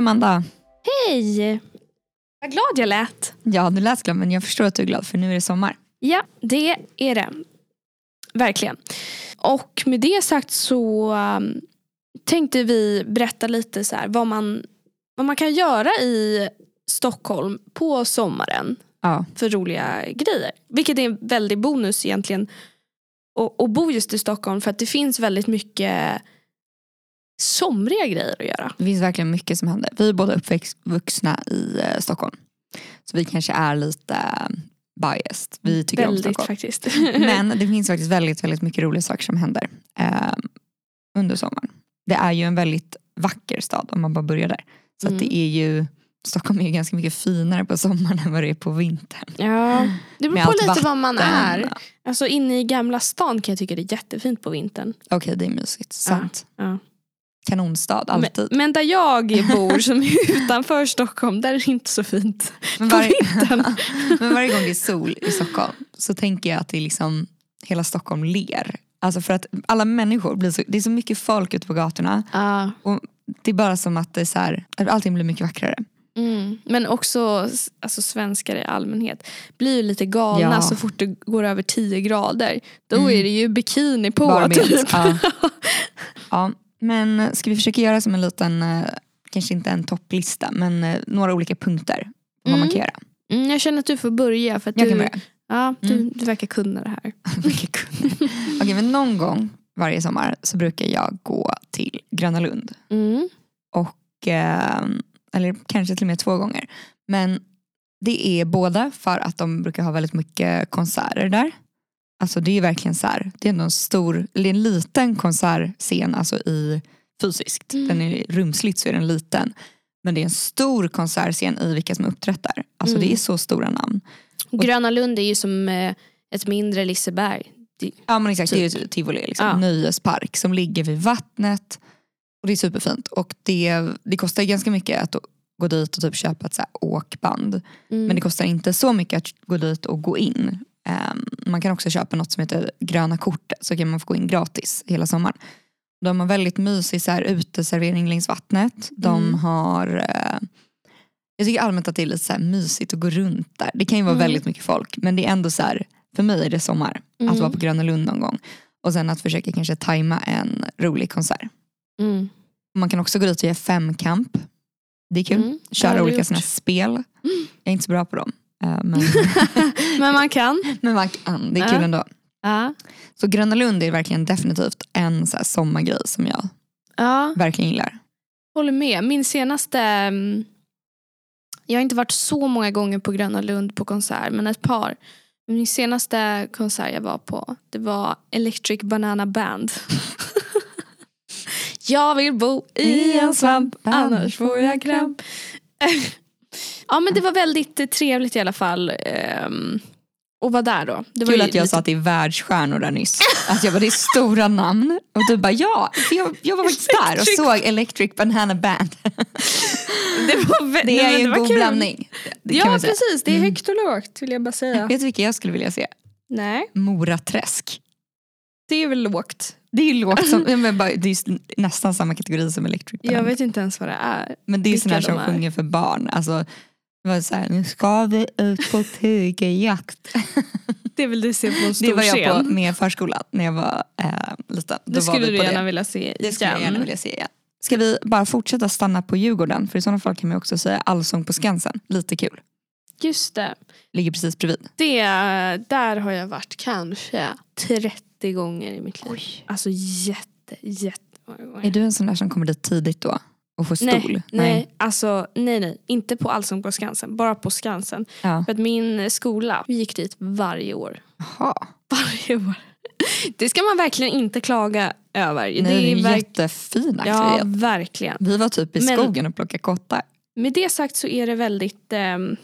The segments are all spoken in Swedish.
Amanda! Hej! Vad glad jag lät. Ja, du lät glad men jag förstår att du är glad för nu är det sommar. Ja, det är det. Verkligen. Och med det sagt så um, tänkte vi berätta lite så här, vad, man, vad man kan göra i Stockholm på sommaren Ja, för roliga grejer. Vilket är en väldig bonus egentligen att- bo just i Stockholm för att det finns väldigt mycket somriga grejer att göra. det finns verkligen mycket som händer. Vi är båda uppvuxna i eh, Stockholm. Så vi kanske är lite eh, biased. Vi tycker om väldigt Stockholm. faktiskt. Men det finns faktiskt väldigt, väldigt mycket roliga saker som händer eh, under sommaren. Det är ju en väldigt vacker stad om man bara börjar där. Så Mm. det är ju, Stockholm är ju ganska mycket finare på sommaren än vad det är på vintern. Ja, det beror på lite var man är. Alltså inne i Gamla stan kan jag tycka det är jättefint på vintern. Okej det är mysigt, sant. Ja. Kanonstad, alltid. Men, men där jag bor som är utanför Stockholm, där är det inte så fint. Men varje, men varje gång det är sol i Stockholm så tänker jag att det är liksom hela Stockholm ler. Alltså för att alla människor, blir så, det är så mycket folk ute på gatorna. Ja. Och det är bara som att det är så här, allting blir mycket vackrare. Mm. Men också alltså, svenskar i allmänhet blir ju lite galna Ja. så fort det går över 10 grader. Då Mm. är det ju bikini på. Typ. Ja. ja. Men ska vi försöka göra som en liten, eh, kanske inte en topplista, men eh, några olika punkter. Vad man Mm. kan göra. Mm, jag känner att du får börja för att Jag du, kan börja. Ja, du, Mm. du verkar kunna det här. Okej men någon gång varje sommar så brukar jag gå till Gröna Lund. Mm. Och, eh, eller kanske till och med två gånger. Men det är båda för att de brukar ha väldigt mycket konserter där. Alltså det är verkligen så här, det är ändå en stor, eller det är en liten konsertscen alltså i fysiskt. Mm. Den är rumsligt så är den liten. Men det är en stor konsertscen i vilka som uppträttar. Alltså Mm. det är så stora namn. Gröna Lund är ju som eh, ett mindre Liseberg. Ja men exakt, det är ju tivoli, liksom. Ja. nöjespark som ligger vid vattnet. Och det är superfint. Och det, det kostar ganska mycket att gå dit och typ köpa ett så åkband. Mm. Men det kostar inte så mycket att gå dit och gå in. Ehm, man kan också köpa något som heter gröna kortet så kan man få gå in gratis hela sommaren. De har väldigt mysig så här, uteservering längs vattnet. De Mm. har eh, Jag tycker allmänt att det är lite så mysigt att gå runt där. Det kan ju vara Mm. väldigt mycket folk men det är ändå så här, för mig är det sommar att Mm. vara på Gröna Lund någon gång. Och sen att försöka kanske tajma en rolig konsert. Mm. Man kan också gå dit och göra femkamp. Det är kul. Mm. Köra olika här spel. Jag är inte så bra på dem. eh, Men, Men man kan. men man kan, det är kul ändå. Ja. Så Gröna Lund är verkligen definitivt en så sommargrej som jag ja, verkligen gillar. håller med. Min senaste... mm, Jag har inte varit så många gånger på Gröna Lund på konsert, men ett par. Min senaste konsert jag var på, det var Electric Banana Band. jag vill bo i en svamp, annars får jag kramp. Ja men det var väldigt trevligt i alla fall. Um, och vara där då. Det var Kul att jag lite- sa att det är världsstjärnor där nyss. Att jag bara, det är stora namn. Och du bara, ja, jag, jag var faktiskt där och såg Electric Banana Band. det, var, Det är ju en var god kul. blandning. Det Ja precis, det är Mm. högt och lågt vill jag bara säga. Vet du vilka jag skulle vilja se? Nej, Moraträsk. det är väl lågt. Det är ju lågt som, men bara, det är nästan samma kategori som Electric Banana. Jag vet inte ens vad det är. Men det är sådana som är. sjunger för barn. Alltså, var så här, nu ska vi ut på tigerjakt. Det vill du se på en stor Det var jag på med förskolan när jag var eh, liten. Då Det skulle du gärna det. vilja se Det skulle jag igen. gärna vilja se igen. Ska vi bara fortsätta stanna på Djurgården? För i sådana fall kan man också säga Allsång på Skansen. Lite kul. Just det. Ligger precis bredvid. det. Där har jag varit kanske 30 gånger i mitt liv. Alltså jätte, gånger. Är du en sån där som kommer dit tidigt då? Och får stol? Nej, nej, alltså nej nej. Inte på Allsång på Skansen. Bara på Skansen. Ja. För att min skola, vi gick dit varje år. Jaha. Varje år. Det ska man verkligen inte klaga över. Nej, det är en verk- jättefin Ja, aktivitet. verkligen. Vi var typ i Men- skogen och plockade kottar. Med det sagt så är det väldigt ehm,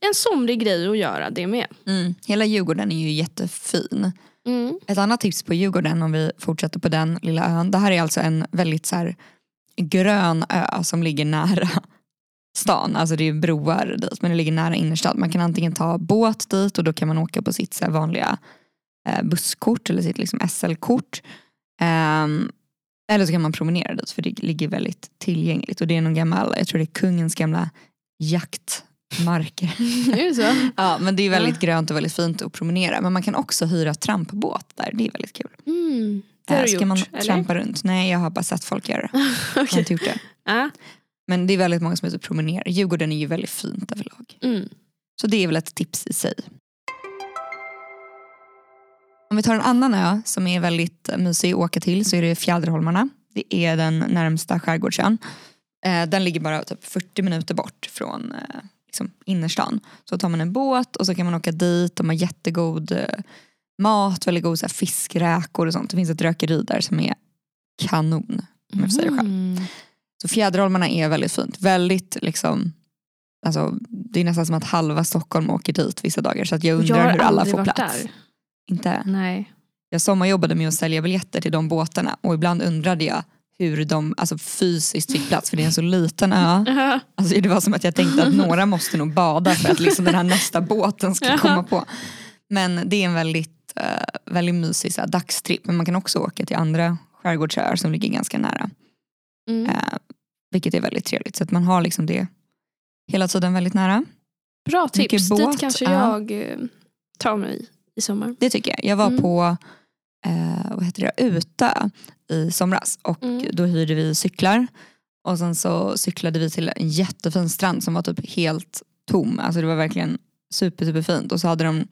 en somrig grej att göra det med. Mm. Hela Djurgården är ju jättefin. Mm. Ett annat tips på Djurgården om vi fortsätter på den lilla ön. Det här är alltså en väldigt så här, grön ö som ligger nära stan. Alltså det är broar dit men det ligger nära innerstad. Man kan antingen ta båt dit och då kan man åka på sitt så vanliga eh, busskort eller sitt liksom, SL-kort. Ehm, Eller så kan man promenera dit för det ligger väldigt tillgängligt. Och det är någon gammal, jag tror det är kungens gamla jaktmarker. Är det så? ja, men det är väldigt grönt och väldigt fint att promenera. Men man kan också hyra trampbåt där, det är väldigt kul. Mm. Det har du Ska gjort, man eller? trampa runt? Nej, jag har bara sett folk göra det. Jag har inte gjort det. Ja. Men det är väldigt många som är ute och promenerar. Djurgården är ju väldigt fint överlag. Mm. Så det är väl ett tips i sig. Om vi tar en annan ö som är väldigt mysig att åka till så är det Fjäderholmarna. Det är den närmsta skärgårdsön. Eh, Den ligger bara typ 40 minuter bort från eh, liksom innerstan. Så tar man en båt och så kan man åka dit. De har jättegod eh, mat, väldigt god så här, fiskräkor och sånt. Det finns ett rökeri där som är kanon. Om jag får säga det själv. Mm. Så Fjäderholmarna är väldigt fint. Väldigt liksom, alltså, det är nästan som att halva Stockholm åker dit vissa dagar. Så att jag Jag undrar har hur alla får plats. där. Inte. Nej. Jag sommarjobbade med att sälja biljetter till de båtarna och ibland undrade jag hur de alltså, fysiskt fick plats för det är en så liten ö. Alltså, det var som att jag tänkte att några måste nog bada för att liksom, den här nästa båten ska komma på. Men det är en väldigt, eh, väldigt mysig så här, dagstripp. Men man kan också åka till andra skärgårdsöar som ligger ganska nära. Mm. Eh, vilket är väldigt trevligt. Så att man har liksom det hela tiden väldigt nära. Bra mycket tips. båt, Dit kanske ja. jag eh, tar mig i sommar. Det tycker jag. Jag var Mm. på eh, vad heter det, Utö i somras och Mm. då hyrde vi cyklar. Och sen så cyklade vi till en jättefin strand som var typ helt tom. Alltså det var verkligen super, super fint. Och så hade de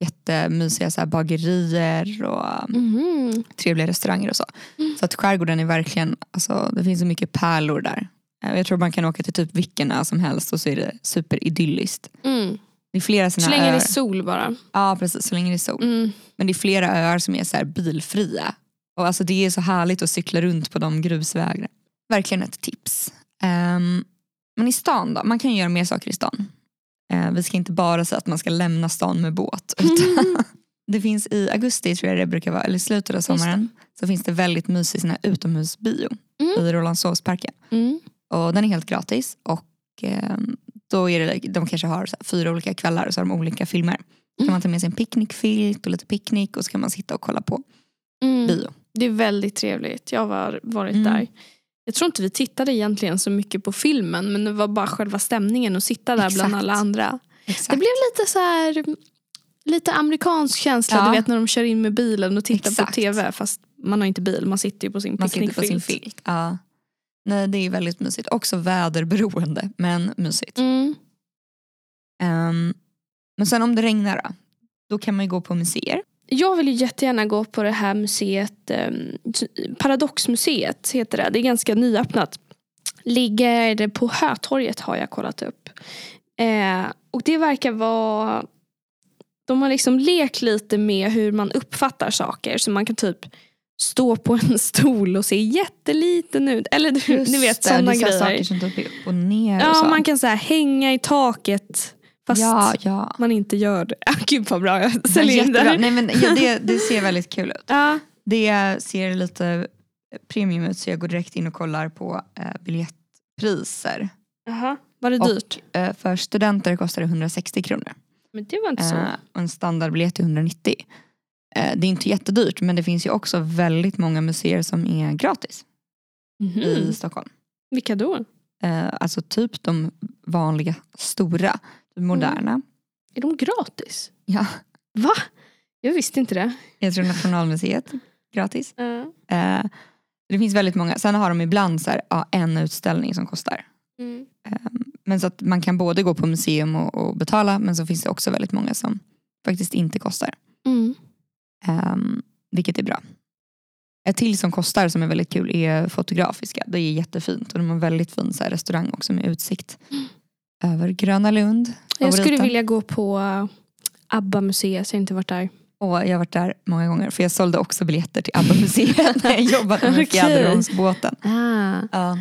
jättemysiga så bagerier och Mhm. trevliga restauranger och så. Mm. Så att skärgården är verkligen, alltså, det finns så mycket pärlor där. Eh, Jag tror man kan åka till typ vilken ö som helst och så är det superidylliskt. Mm. Det är flera Så länge det öar. är sol bara. Ja precis, så länge det är sol. Mm. Men det är flera öar som är så bilfria. Och alltså det är så härligt att cykla runt på de grusvägarna. Verkligen ett tips. Ehm, men i stan då? Man kan ju göra mer saker i stan. Eh, vi ska inte bara säga att man ska lämna stan med båt. Utan det finns i augusti tror jag det brukar vara, eller i slutet av sommaren. Så finns det väldigt mysig sån här utomhusbio Mm. i Rålambshovsparken. Mm. Och den är helt gratis. Och ehm, då är det, de kanske har här fyra olika kvällar och så har de olika filmer. Så kan man ta med sig en picknickfilt och lite picknick och så kan man sitta och kolla på Mm. bio. Det är väldigt trevligt. Jag har varit Mm. där. Jag tror inte vi tittade egentligen så mycket på filmen men det var bara själva stämningen att sitta där bland Exakt. alla andra. Exakt. Det blev lite så här lite amerikansk känsla Ja. du vet när de kör in med bilen och tittar Exakt. på tv fast man har inte bil, man sitter ju på sin picknickfilt. filt. Ja. Nej, det är väldigt mysigt. Också väderberoende men mysigt. Mm. Ehm, men sen om det regnar då? Då kan man ju gå på museer. Jag vill ju jättegärna gå på det här museet, eh, Paradoxmuseet heter det. Det är ganska nyöppnat. Ligger det på Hötorget har jag kollat upp. Eh, och det verkar vara, de har liksom lekt lite med hur man uppfattar saker. Så man kan typ stå på en stol och se jätteliten ut. Eller du, ni vet sådana grejer. saker som typ upp och ner och Ja, så. man kan så här hänga i taket fast ja, ja. man inte gör det. Ah, Gud vad bra jag säljer in det. Nej, men, ja, det. Det ser väldigt kul ut. Ja. Det ser lite premium ut så jag går direkt in och kollar på eh, biljettpriser. Jaha, var det Och- dyrt? Eh, för studenter kostar det 160 kronor. Men det var inte så. Eh, och en standardbiljett är 190. Eh, det är inte jättedyrt men det finns ju också väldigt många museer som är gratis Mhm. i Stockholm. Vilka då? Eh, alltså typ de vanliga stora, de moderna. Är de gratis? Ja, Va? Jag visste inte det. jag tror Nationalmuseet gratis. Ja. Eh, det finns väldigt många. Sen har de ibland så här, ja, en utställning som kostar. Mm. Men så att man kan både gå på museum och, och betala men så finns det också väldigt många som faktiskt inte kostar. Mm. Um, vilket är bra. Ett till som kostar som är väldigt kul är Fotografiska. Det är jättefint och de har väldigt fin så här, restaurang också med utsikt över Gröna Lund. Jag skulle vilja gå på uh, ABBA-museet, jag har inte varit där. Och jag har varit där många gånger för jag sålde också biljetter till ABBA-museet när jag jobbade med. Fjäderholmsbåten. Ah. Ja,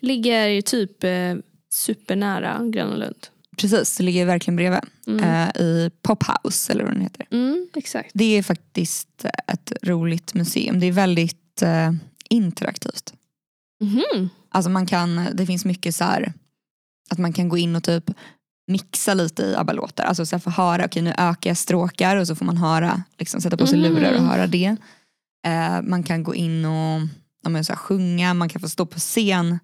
Ligger typ eh, supernära Gröna Lund. precis, det ligger verkligen bredvid. Mm. Eh, I Pophouse eller vad den heter. Mm, exakt. Det är faktiskt ett roligt museum. Det är väldigt eh, interaktivt. Mhm. Alltså man kan, det finns mycket så här att man kan gå in och typ mixa lite i ABBA-låtar. Alltså så här få höra, okej nu ökar jag stråkar och så får man höra, liksom sätta på sig Mhm. lurar och höra det. Eh, man kan gå in och ja, men så här, sjunga, man kan få stå på scen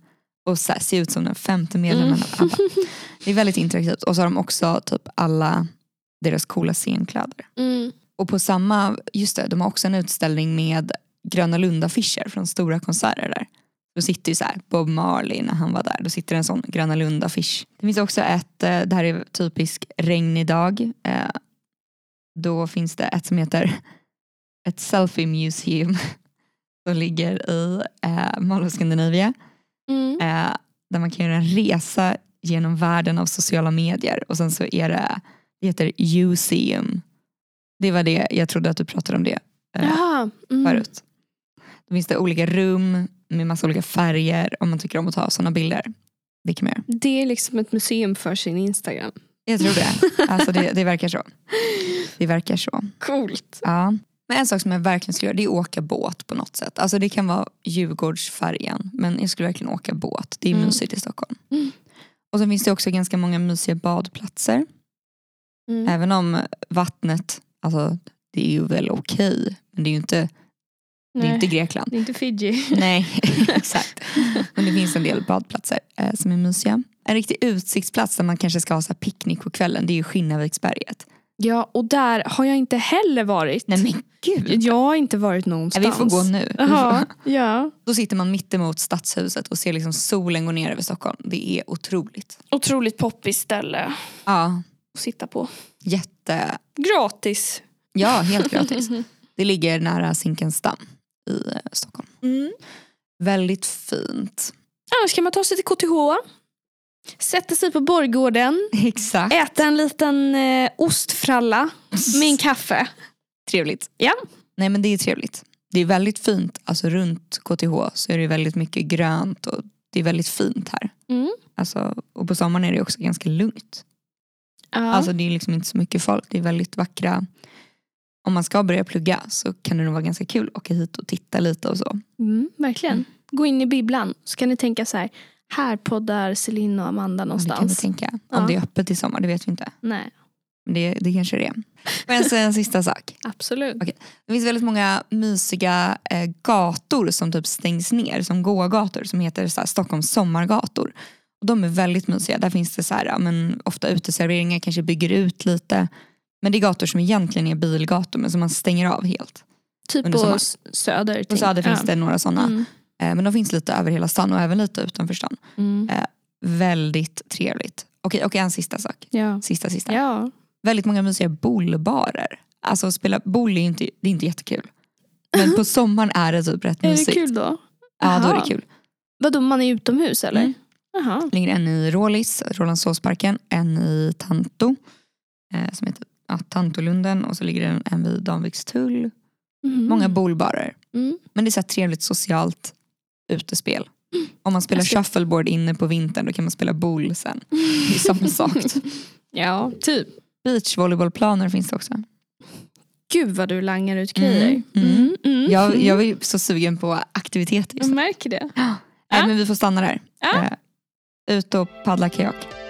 och här, se ut som den femte medlemmen av ABBA. Det är väldigt interaktivt. Och så har de också typ alla deras coola scenkläder. Mm. Och på samma, just det, de har också en utställning med Gröna Lund-affischer från stora konserter där. Då sitter ju så här Bob Marley när han var där, då sitter en sån Gröna Lund-affisch. Det finns också ett, eh, det här är typisk regnig dag. Eh, Då finns det ett som heter ett selfie museum som ligger i eh, Mall of Scandinavia. Mm. Eh, där man kan göra en resa genom världen av sociala medier och sen så är det, det heter Useum. Det var det, jag trodde att du pratade om det eh, Jaha. Mm. förut. Då finns det olika rum med massa olika färger om man tycker om att ta sådana bilder. Kan man. Det är liksom ett museum för sin Instagram. Jag tror det. Alltså det, det verkar så. Det verkar så. Coolt. Ja. Men en sak som jag verkligen skulle göra det är att åka båt på något sätt. Alltså det kan vara Djurgårdsfärjan men jag skulle verkligen åka båt. Det är Mm. mysigt i Stockholm. Mm. Och sen finns det också ganska många mysiga badplatser. Mm. Även om vattnet, alltså det är ju väl okej. men det är ju inte, det är Nej, inte Grekland. det är inte Fiji. Nej, exakt. Men det finns en del badplatser eh, som är mysiga. En riktig utsiktsplats där man kanske ska ha så picknick på kvällen det är ju Skinnarviksberget. Ja, och där har jag inte heller varit. Nej men gud. Jag har inte varit Nej, någonstans. vi får gå nu. Får- ja. Då sitter man mitt emot stadshuset och ser liksom solen gå ner över Stockholm. Det är otroligt. Otroligt poppis ställe Ja, att sitta på. jätte... Gratis. Ja, helt gratis. Det ligger nära Zinkensdamm i eh, Stockholm. Mm. Väldigt fint. Annars kan man ta sig till KTH. Sätta sig på Borggården. Exakt. Äta en liten eh, ostfralla med en kaffe. Trevligt. Ja. Nej men det är trevligt. Det är väldigt fint, alltså runt KTH så är det väldigt mycket grönt och det är väldigt fint här. Mm. Alltså, och på sommaren är det också ganska lugnt. Ja. Alltså det är liksom inte så mycket folk, det är väldigt vackra. Om man ska börja plugga så kan det nog vara ganska kul att åka hit och titta lite och så. mm, verkligen. Gå in i bibblan så kan ni tänka så här. Här poddar Celine och Amanda Det kan vi någonstans. tänka. Om Ja. det är öppet i sommar, det vet vi inte. Nej, Men det, det kanske det är. Får jag säga en sista sak? absolut. Okej. Det finns väldigt många mysiga eh, gator som typ stängs ner som gågator som heter så här, Stockholms sommargator. Och de är väldigt mysiga. Där finns det så här, ja, men, ofta uteserveringar, kanske bygger ut lite. Men det är gator som egentligen är bilgator men som man stänger av helt. Typ på söder. På tänk- Söder finns ja. det några sådana. Mm. Eh, men de finns lite över hela stan och även lite utanför stan. Mm. Väldigt trevligt. Okej, och en sista sak. Ja. Sista, sista. ja. Väldigt många mysiga bollbarer. Alltså spela boll är inte, det är inte jättekul. Men på sommaren är det typ rätt Är det mysigt. kul då? Ja, då är det kul. Vadå, man är utomhus eller? Mm. Det ligger en i Rålis, Rålambshovsparken, en i Tanto, eh, som heter ja, Tantolunden och så ligger det en, vid Danvikstull. Mhm. Många bollbarer. Mm. Men det är så trevligt socialt utespel. Om man spelar shuffleboard inne på vintern då kan man spela boll sen. Det är samma sak. Ja, typ. Beachvolleybollplaner finns det också. Gud vad du langar ut grejer. Mm, mm. Mm, mm, Jag, mm. jag är så sugen på aktiviteter Jag märker det. Nej, men vi får stanna där. Ja. Eh, ut och paddla kajak.